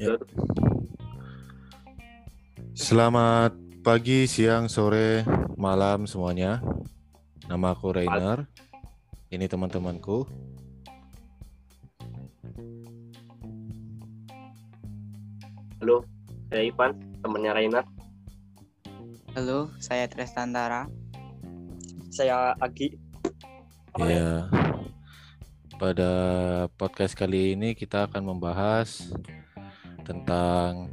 Ya. Selamat pagi, siang, sore, malam semuanya. Nama aku Rainer. Ini teman-temanku. Halo, saya Ivan, temannya Rainer. Halo, saya Trestantara. Saya Agi. Ya. Pada podcast kali ini kita akan membahas tentang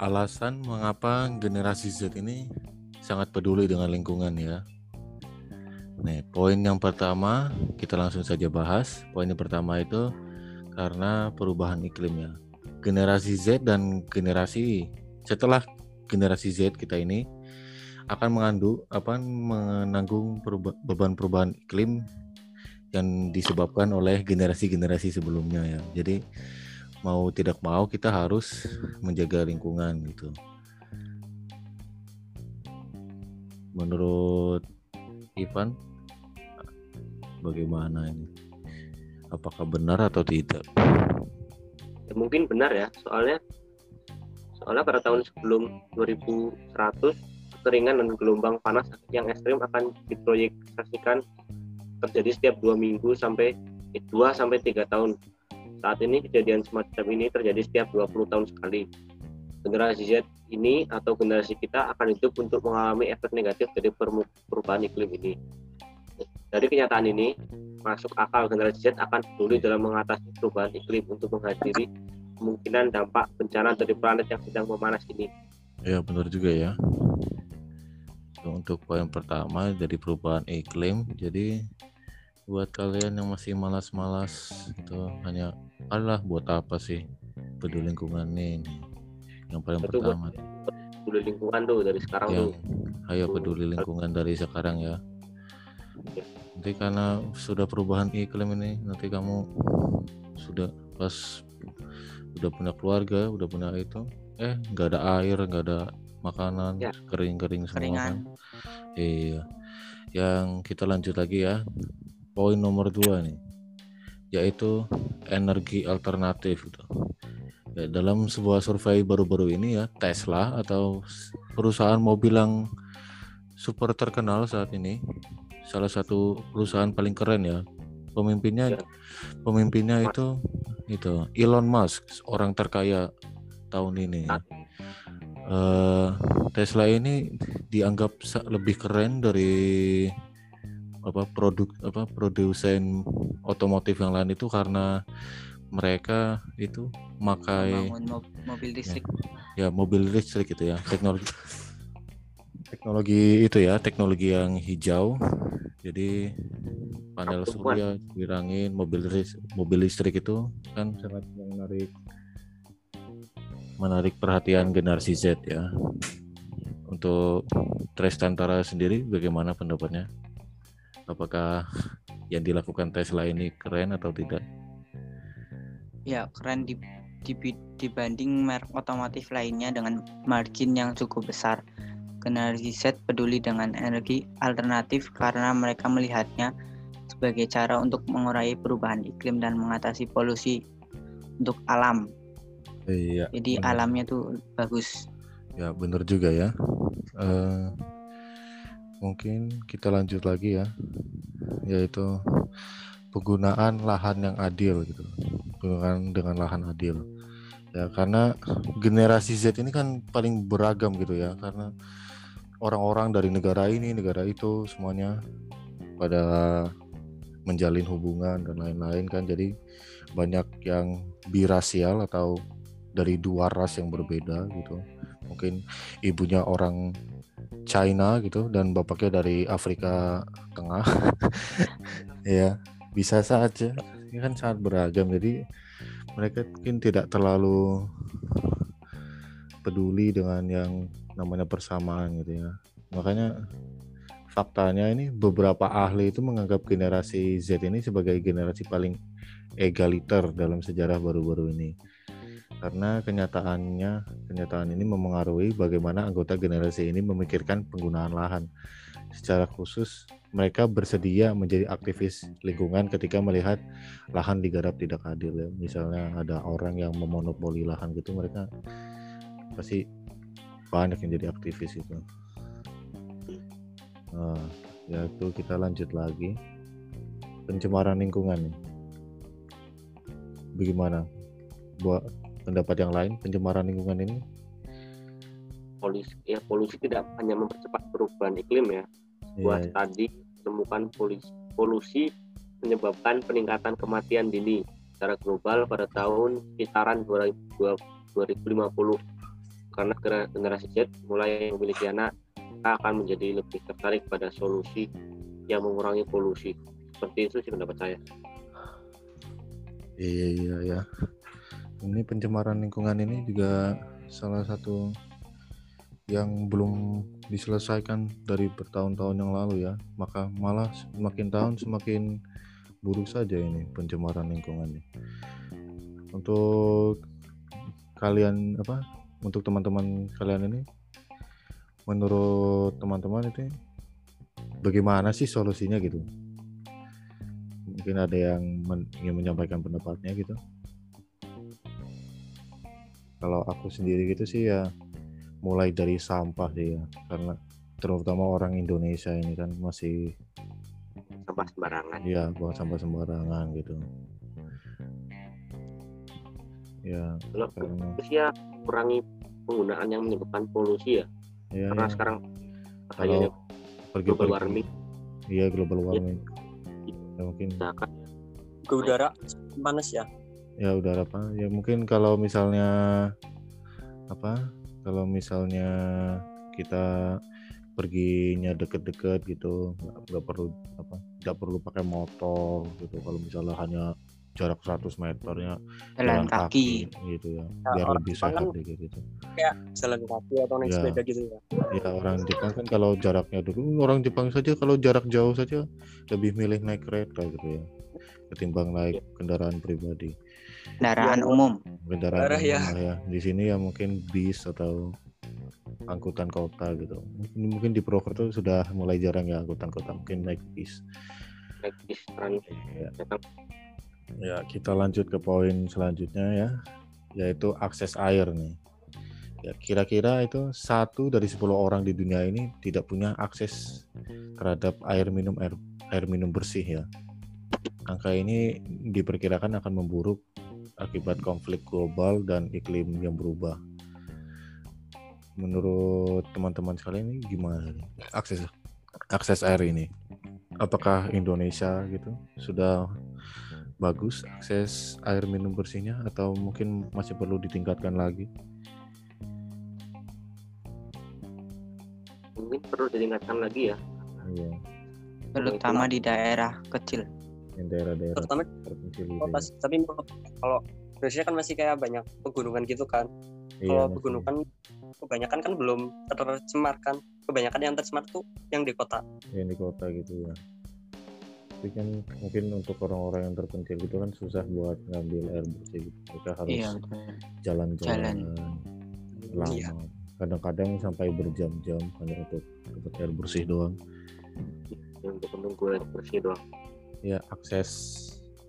alasan mengapa generasi Z ini sangat peduli dengan lingkungan ya. Nih, poin yang pertama kita langsung saja bahas. Poin yang pertama itu karena perubahan iklim ya. Generasi Z dan generasi setelah generasi Z kita ini akan mengandung apa menanggung beban perubahan iklim yang disebabkan oleh generasi-generasi sebelumnya ya. Jadi mau tidak mau kita harus menjaga lingkungan gitu. Menurut Ivan bagaimana ini? Apakah benar atau tidak? Ya, mungkin benar ya, soalnya soalnya pada tahun sebelum 2100 kekeringan dan gelombang panas yang ekstrim akan diproyeksikan terjadi setiap dua minggu sampai dua sampai tiga tahun. Saat ini kejadian semacam ini terjadi setiap 20 tahun sekali. Generasi Z ini atau generasi kita akan hidup untuk mengalami efek negatif dari perubahan iklim ini. Dari kenyataan ini, masuk akal generasi Z akan peduli dalam mengatasi perubahan iklim untuk menghadiri kemungkinan dampak bencana dari planet yang sedang memanas ini. Ya benar juga ya. Untuk poin pertama dari perubahan iklim, jadi buat kalian yang masih malas-malas itu hanya Allah buat apa sih? Peduli lingkungan ini yang paling Betul, pertama. peduli lingkungan tuh dari sekarang yang tuh. ayo peduli lingkungan dari sekarang ya. Nanti karena sudah perubahan iklim ini nanti kamu sudah pas udah punya keluarga udah punya itu eh nggak ada air nggak ada makanan Ya. kering-kering semua kan. Iya. Yang kita lanjut lagi ya poin nomor dua nih yaitu energi alternatif gitu. Ya, dalam sebuah survei baru-baru ini ya Tesla atau perusahaan mobil yang super terkenal saat ini salah satu perusahaan paling keren ya pemimpinnya Ya. pemimpinnya itu itu Elon Musk orang terkaya tahun ini ya. Eh, Tesla ini dianggap lebih keren dari apa produk apa produsen otomotif yang lain itu karena mereka itu memakai mobil listrik. ya mobil listrik gitu ya teknologi teknologi itu ya teknologi yang hijau. Jadi panel surya dirangin mobil lis- mobil listrik itu kan sangat menarik menarik perhatian generasi Z ya. Untuk Trestantara sendiri bagaimana pendapatnya apakah yang dilakukan Tesla ini keren atau tidak Ya, keren di, di- dibanding merek otomotif lainnya dengan margin yang cukup besar. Generasi Z peduli dengan energi alternatif karena mereka melihatnya sebagai cara untuk mengurangi perubahan iklim dan mengatasi polusi untuk alam. iya Jadi benar. alamnya tuh bagus. Ya benar juga ya. Eh, mungkin kita lanjut lagi ya, yaitu penggunaan lahan yang adil gitu, penggunaan dengan lahan adil. Ya karena generasi Z ini kan paling beragam gitu ya, karena orang-orang dari negara ini, negara itu semuanya pada menjalin hubungan dan lain-lain kan, jadi banyak yang birasial atau dari dua ras yang berbeda gitu. Mungkin ibunya orang China gitu dan bapaknya dari Afrika Tengah. Ya bisa saja. Ini kan sangat beragam jadi mereka mungkin tidak terlalu peduli dengan yang namanya persamaan gitu ya. Makanya faktanya ini beberapa ahli itu menganggap generasi Z ini sebagai generasi paling egaliter dalam sejarah baru-baru ini karena kenyataannya kenyataan ini memengaruhi bagaimana anggota generasi ini memikirkan penggunaan lahan. Secara khusus, mereka bersedia menjadi aktivis lingkungan ketika melihat lahan digarap tidak adil ya. Misalnya ada orang yang memonopoli lahan gitu, mereka pasti banyak yang jadi aktivis itu. Nah, ya itu kita lanjut lagi pencemaran lingkungan nih. Bagaimana? Buat pendapat yang lain pencemaran lingkungan ini? polusi ya polusi tidak hanya mempercepat perubahan iklim ya. Buat Iya, tadi temukan polusi, polusi menyebabkan peningkatan kematian dini secara global pada tahun sekitaran 2020 2050 karena generasi Z mulai memiliki anak maka akan menjadi lebih tertarik pada solusi yang mengurangi polusi. Seperti itu sih pendapat saya. Iya iya ya. Ini pencemaran lingkungan ini juga salah satu yang belum diselesaikan dari bertahun-tahun yang lalu ya. Maka malah semakin tahun semakin buruk saja ini pencemaran lingkungan ini. Untuk kalian apa? Untuk teman-teman kalian ini menurut teman-teman itu bagaimana sih solusinya gitu? Mungkin ada yang men- ingin menyampaikan pendapatnya gitu. Kalau aku sendiri gitu sih ya mulai dari sampah sih ya. Karena terutama orang Indonesia ini kan masih sampah sembarangan. Ya buang sampah sembarangan gitu. Ya kalau karena terus ya kurangi penggunaan yang menyebabkan polusi ya. Ya, karena ya, sekarang kalau pergi global warming. Iya global warming. Ya, mungkin misalkan ke udara panas ya ya udara apa ya mungkin kalau misalnya apa kalau misalnya kita perginya deket-deket gitu nggak perlu apa nggak perlu pakai motor gitu. Kalau misalnya hanya jarak 100 meternya jalan kaki. gitu ya Ya, biar lebih sehat kan- dikit gitu. kayak jalan kaki atau naik Ya. sepeda gitu ya. Ya orang Jepang kan kalau jaraknya dulu orang Jepang saja kalau jarak jauh saja lebih milih naik kereta gitu ya ketimbang naik kendaraan pribadi kendaraan Ya, umum kendaraan Parah ya. umum lah ya. Di sini ya mungkin bis atau angkutan kota gitu. Mungkin, mungkin di Purwokerto sudah mulai jarang ya angkutan kota, mungkin naik bis. naik bis trans Ya. Ya, kita lanjut ke poin selanjutnya ya, yaitu akses air nih. Ya, kira-kira itu satu dari 10 orang di dunia ini tidak punya akses terhadap air minum air, air minum bersih ya. Angka ini diperkirakan akan memburuk akibat konflik global dan iklim yang berubah. Menurut teman-teman sekalian ini gimana nih akses akses air ini? Apakah Indonesia gitu sudah bagus akses air minum bersihnya atau mungkin masih perlu ditingkatkan lagi? mungkin perlu ditingkatkan lagi ya Iya, terutama di daerah kecil yang daerah-daerah terutama gitu. kota sih. tapi kalau Indonesia kan masih kayak banyak pegunungan gitu kan ya. Iya, kalau pegunungan kebanyakan kan belum tercemar kan kebanyakan yang tercemar tuh yang di kota yang di kota gitu ya. Tapi kan mungkin untuk orang-orang yang terpencil gitu kan susah buat ngambil air bersih gitu. Mereka harus iya jalan-jalan lama. Iya. Kadang-kadang sampai berjam-jam hanya untuk dapat air bersih doang. yang untuk menunggu air bersih doang Ya akses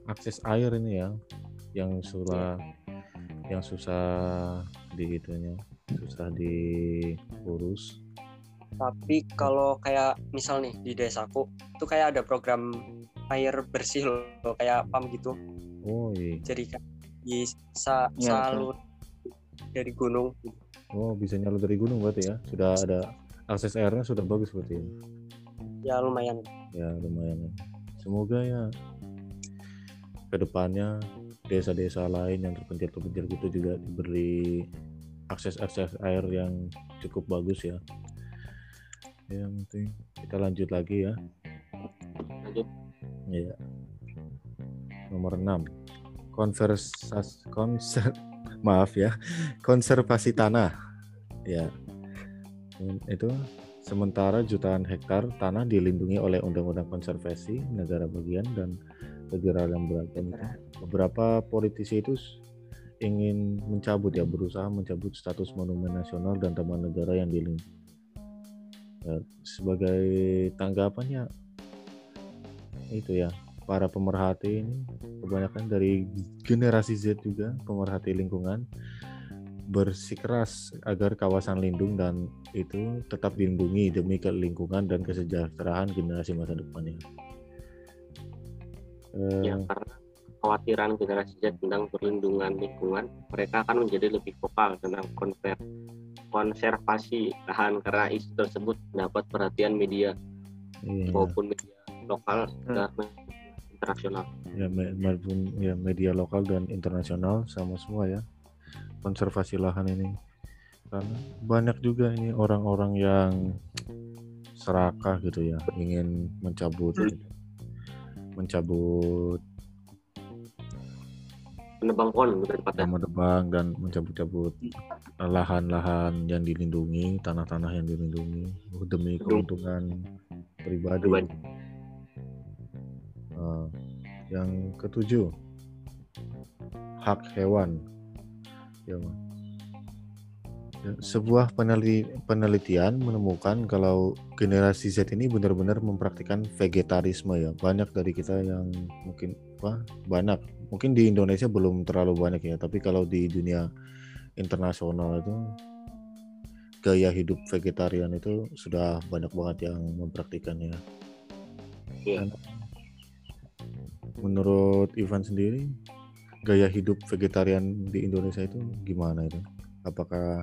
akses air ini ya yang susah yang susah di itunya susah diurus. tapi kalau kayak misal nih di desaku tuh kayak ada program air bersih loh kayak pam gitu Oh iya. jadi kan bisa Iya, salur dari gunung Oh bisa nyalur dari gunung berarti ya. Sudah ada akses airnya sudah bagus berarti ya. ya lumayan ya lumayan ya. Semoga ya ke depannya desa-desa lain yang terpencil-terpencil gitu juga diberi akses akses air yang cukup bagus ya. Ya mungkin kita lanjut lagi ya. Lanjut. Ya nomor 6 konversas konser maaf ya konservasi tanah. Ya. Itu Sementara jutaan hektar tanah dilindungi oleh Undang-Undang Konservasi Negara Bagian dan negara yang beragam. Beberapa politisi itu ingin mencabut ya berusaha mencabut status monumen nasional dan taman negara yang dilindungi. Ya, sebagai tanggapannya itu ya para pemerhati ini kebanyakan dari generasi Z juga pemerhati lingkungan bersikeras agar kawasan lindung dan itu tetap dilindungi demi lingkungan dan kesejahteraan generasi masa depannya. Ya, Eh, karena kekhawatiran generasi Z tentang perlindungan lingkungan, mereka akan menjadi lebih vokal tentang konser konservasi lahan karena isu tersebut mendapat perhatian media iya. maupun media lokal dan internasional. ya maupun ya media lokal dan internasional sama semua ya konservasi lahan ini. Karena banyak juga ini orang-orang yang serakah gitu ya ingin mencabut mencabut Penebang pohon lebih tepatnya. nama tebang dan mencabut-cabut lahan-lahan yang dilindungi tanah-tanah yang dilindungi demi keuntungan pribadi. Nah, yang ketujuh hak hewan ya. Ya, sebuah peneli- penelitian menemukan kalau generasi Z ini benar-benar mempraktikkan vegetarisme ya banyak dari kita yang mungkin apa banyak mungkin di Indonesia belum terlalu banyak ya tapi kalau di dunia internasional itu gaya hidup vegetarian itu sudah banyak banget yang mempraktikannya Iya. Dan menurut Ivan sendiri gaya hidup vegetarian di Indonesia itu gimana itu apakah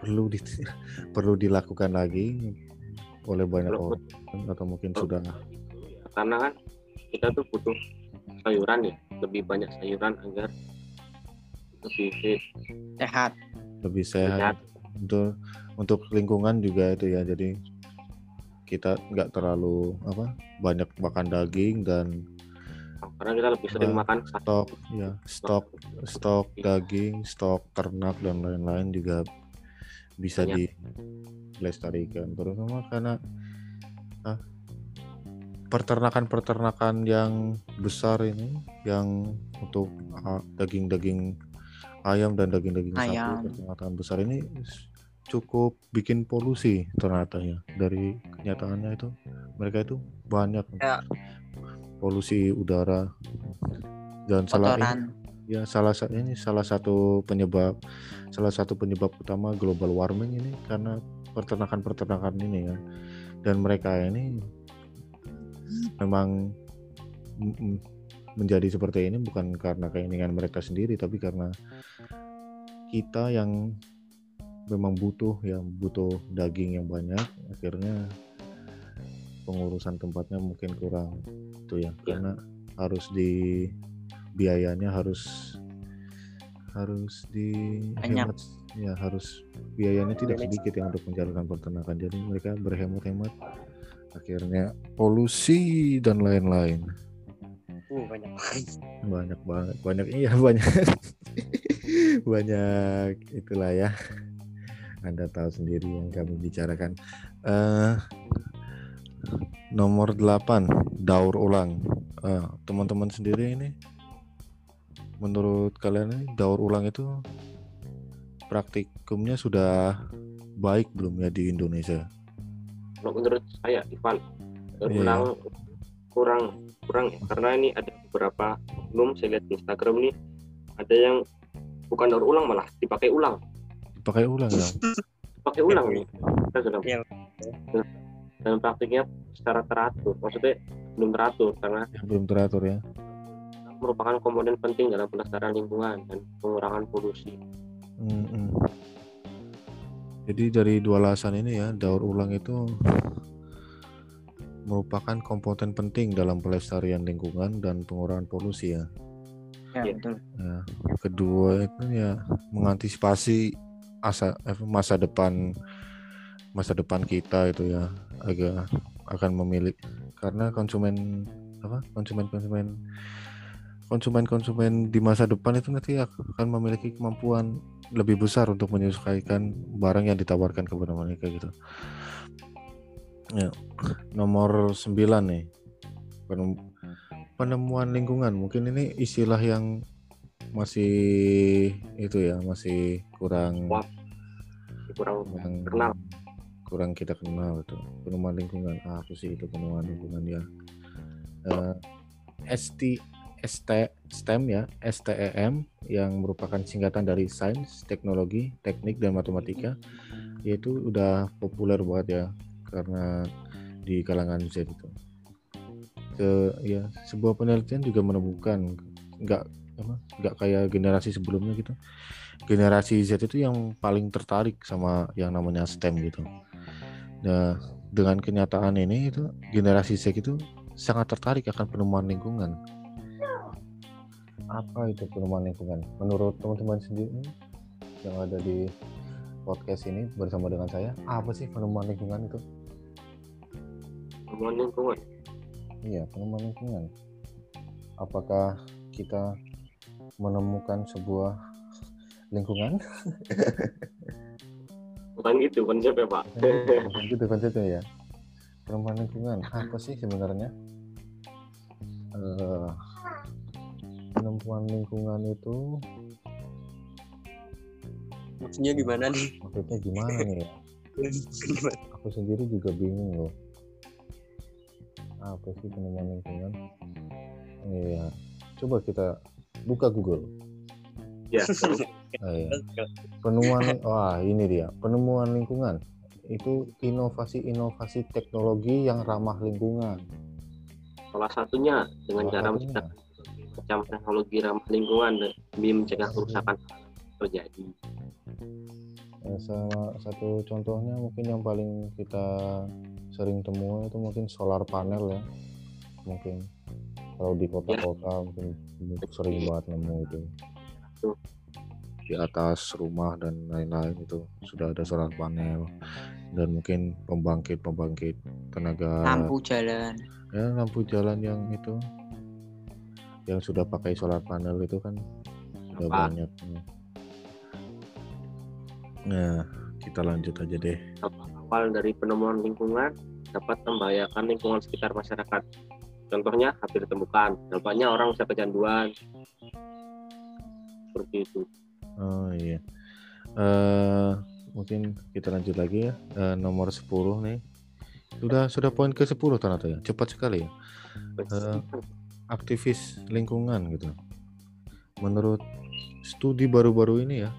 perlu di, perlu dilakukan lagi oleh banyak Perlu. orang atau mungkin sudah Karena kan kita tuh butuh sayuran ya, lebih banyak sayuran agar lebih fit, sehat lebih sehat sehat. untuk untuk lingkungan juga itu ya jadi kita nggak terlalu apa banyak makan daging dan Karena kita lebih sering Bah, makan stok ya stok stok daging stok ternak dan lain-lain juga bisa Banyak. dilestarikan. Terutama karena ah, peternakan-peternakan yang besar ini yang untuk ah, daging-daging ayam dan daging-daging sapi peternakan besar ini cukup bikin polusi ternyata ya. Dari kenyataannya itu mereka itu banyak. Ya. Polusi udara. Dan salah ini ya salah sa- ini salah satu penyebab salah satu penyebab utama global warming ini karena peternakan-peternakan ini ya. Dan mereka ini memang menjadi seperti ini bukan karena keinginan mereka sendiri tapi karena kita yang memang butuh yang butuh daging yang banyak akhirnya pengurusan tempatnya mungkin kurang itu ya Ya. karena harus di biayanya harus harus di hemat, ya harus biayanya tidak sedikit ya untuk menjalankan peternakan. Jadi mereka berhemat-hemat akhirnya polusi dan lain-lain. Uh, banyak banget. banyak banget banyak iya banyak. Banyak itulah ya. Anda tahu sendiri yang kami bicarakan. Eh nomor 8 daur ulang. Eh, teman-teman sendiri ini menurut kalian ini daur ulang itu praktikumnya sudah baik belum ya di Indonesia? Kalau menurut saya Ivan Iya. ulang kurang kurang ya. Karena ini ada beberapa belum saya lihat di Instagram nih ada yang bukan daur ulang malah dipakai ulang. Dipakai ulang ya? Pakai ulang nih sudah Iya. dan praktiknya secara teratur maksudnya belum teratur karena yang belum teratur ya merupakan komponen penting dalam pelestarian lingkungan dan pengurangan polusi Mm-mm. Jadi dari dua alasan ini ya, daur ulang itu merupakan komponen penting dalam pelestarian lingkungan dan pengurangan polusi ya. ya Iya. betul Ya, kedua itu ya mengantisipasi asa eh, masa depan masa depan kita itu ya agak akan memilih karena konsumen apa konsumen konsumen konsumen konsumen di masa depan itu nanti akan memiliki kemampuan lebih besar untuk menyesuaikan barang yang ditawarkan kepada mereka gitu. Ya, nomor 9 nih penem- penemuan lingkungan mungkin ini istilah yang masih itu ya masih kurang Wah. kurang kurang kenal. Kurang kita kenal itu penemuan lingkungan ah, apa sih itu penemuan lingkungan ya? Eh, ST ST STEM ya STEM yang merupakan singkatan dari sains teknologi teknik dan matematika. Yaitu udah populer banget ya karena di kalangan Z itu. Ke ya sebuah penelitian juga menemukan nggak apa nggak kayak generasi sebelumnya gitu. Generasi Z itu yang paling tertarik sama yang namanya STEM gitu nah dengan kenyataan ini itu generasi Z itu sangat tertarik akan penemuan lingkungan apa itu penemuan lingkungan menurut teman-teman sendiri yang ada di podcast ini bersama dengan saya apa sih penemuan lingkungan itu Penemuan lingkungan. Iya, penemuan lingkungan. Apakah kita menemukan sebuah lingkungan? Bukan gitu konsepnya Pak. Bukan gitu konsepnya ya. Penemuan lingkungan apa sih sebenarnya? Eh, penemuan lingkungan itu maksudnya gimana nih maksudnya gimana nih ya? Aku sendiri juga bingung loh. Apa sih penemuan lingkungan? Iya, coba kita buka Google. ya. Iya. penemuan wah ini dia. Penemuan lingkungan. Itu inovasi-inovasi teknologi yang ramah lingkungan. Salah satunya dengan Salah cara menciptakan macam teknologi ramah lingkungan demi mencegah kerusakan terjadi. Eh, salah satu contohnya mungkin yang paling kita sering temui itu mungkin solar panel ya. Mungkin kalau di kota-kota mungkin sering banget nemu itu. Tuh. Di atas rumah dan lain-lain itu sudah ada solar panel dan mungkin pembangkit-pembangkit tenaga lampu jalan ya lampu jalan yang itu yang sudah pakai solar panel itu kan sudah Apa? banyak nah kita lanjut aja deh awal dari penemuan lingkungan dapat membahayakan lingkungan sekitar masyarakat. Contohnya hampir ditemukan. Dampaknya orang bisa kecanduan. Seperti itu. Oh iya. Eh mungkin kita lanjut lagi ya. Eh, nomor 10 nih. Sudah sudah poin ke 10 ternyata ya? Cepat sekali ya? Eh, aktivis lingkungan gitu. Menurut studi baru-baru ini ya,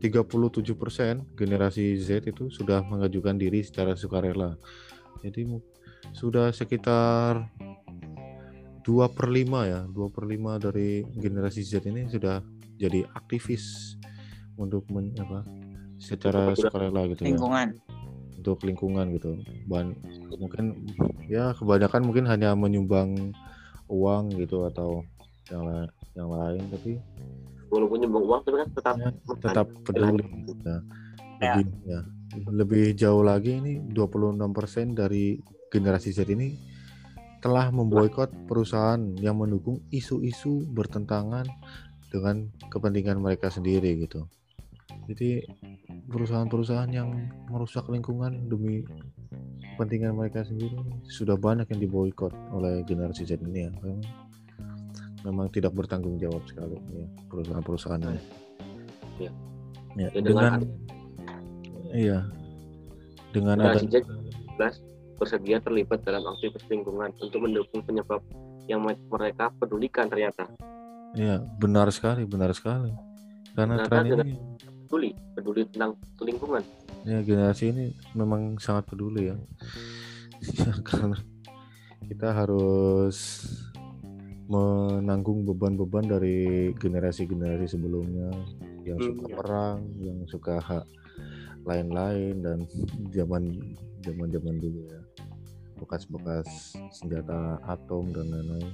37% generasi Z itu sudah mengajukan diri secara sukarela. Jadi sudah sekitar 2 per 5 ya, 2 per 5 dari generasi Z ini sudah jadi aktivis untuk men, apa, secara sukarela gitu ya lingkungan untuk lingkungan gitu. Ban mungkin ya kebanyakan mungkin hanya menyumbang uang gitu atau yang la- yang lain tapi Walaupun nyumbang uang tapi kan tetap ya, tetap peduli ya. Lebih ya. Lebih jauh lagi ini 26% dari generasi Z ini telah memboikot perusahaan yang mendukung isu-isu bertentangan dengan kepentingan mereka sendiri gitu. Jadi perusahaan-perusahaan yang merusak lingkungan demi kepentingan mereka sendiri sudah banyak yang diboikot oleh generasi Z ini ya. Memang, memang tidak bertanggung jawab sekali ya perusahaan-perusahaan ini. Iya. Ya, Ya, dengan dengan- iya dengan generasi ada Z jelas bersedia terlibat dalam aktivitas lingkungan untuk mendukung penyebab yang me- mereka pedulikan ternyata. Iya, benar sekali, benar sekali. Karena Ternyata tren ini Peduli, peduli tentang lingkungan. ya generasi ini memang sangat peduli ya. Ya, karena kita harus menanggung beban-beban dari generasi-generasi sebelumnya yang Hmm, suka ya. perang, yang suka hak lain-lain dan zaman zaman-zaman dulu ya. Bekas-bekas senjata atom dan lain-lain.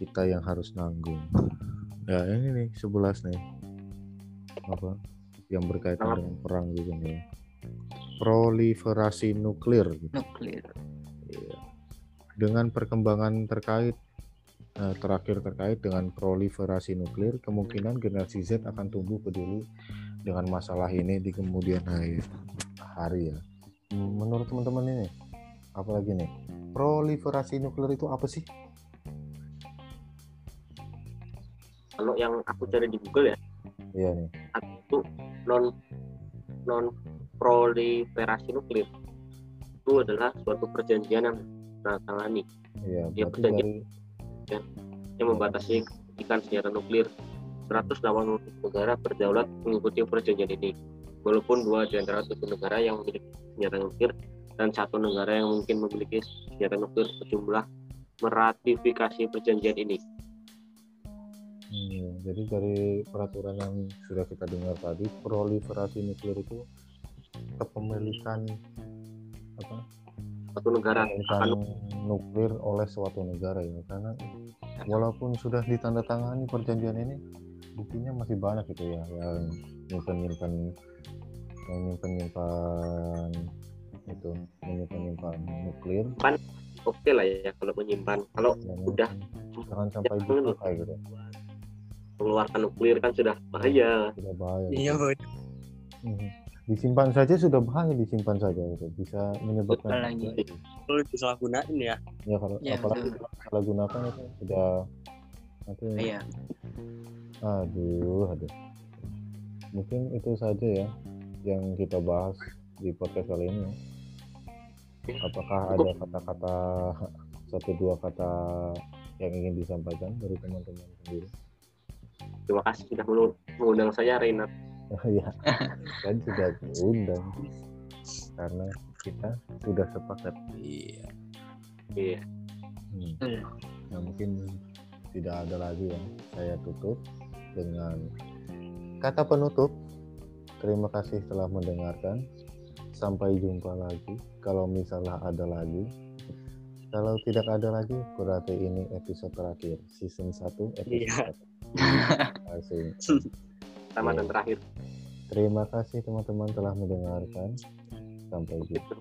Kita yang harus nanggung. Ya, ini nih 11 nih. Apa? Yang berkaitan dengan perang juga nih. Proliferasi nuklir gitu. nuklir Iya. Dengan perkembangan terkait eh, terakhir terkait dengan proliferasi nuklir, kemungkinan generasi Z akan tumbuh peduli dengan masalah ini di kemudian hari. hari ya. Menurut teman-teman ini, apalagi nih? Proliferasi nuklir itu apa sih? Kalau yang aku cari di Google ya Iya nih. itu non non proliferasi nuklir itu adalah suatu perjanjian yang ditandatangani Iya, Ya, perjanjian. dari yang membatasi kepemilikan senjata nuklir 180 negara berdaulat mengikuti perjanjian ini walaupun dua di antara tujuh negara yang memiliki senjata nuklir dan satu negara yang mungkin memiliki senjata nuklir berjumlah meratifikasi perjanjian ini Hmm, jadi dari peraturan yang sudah kita dengar tadi, proliferasi nuklir itu kepemilikan apa? satu negara akan nuklir oleh suatu negara ya, karena walaupun sudah ditandatangani perjanjian ini, buktinya masih banyak gitu ya yang nyimpen nyimpen yang nyimpen nyimpan itu menyimpan nyimpan nuklir oke lah ya kalau menyimpan kalau yang Udah. jangan sampai dipakai gitu mengeluarkan nuklir kan sudah bahaya sudah bahaya Iya, betul. Mhm. disimpan saja sudah bahaya disimpan saja gitu bisa menyebabkan lagi. Kalau disalahgunain ya. ya kalau Ya, apalagi betul. kalau gunakan itu sudah nanti Iya. aduh aduh mungkin itu saja ya yang kita bahas di podcast kali ini apakah ada kata-kata satu dua kata yang ingin disampaikan dari teman-teman sendiri terima kasih sudah mengundang- mengundang saya Reina ya kan sudah diundang karena kita sudah sepakat Iya. iya Hmm. Nah, mungkin tidak ada lagi yang saya tutup dengan kata penutup. Terima kasih telah mendengarkan. Sampai jumpa lagi. Kalau misalnya ada lagi. Kalau tidak ada lagi, berarti ini episode terakhir. Season 1, episode Iya. 1. Asing. pertama dan terakhir Terima kasih teman-teman telah mendengarkan. Sampai jumpa.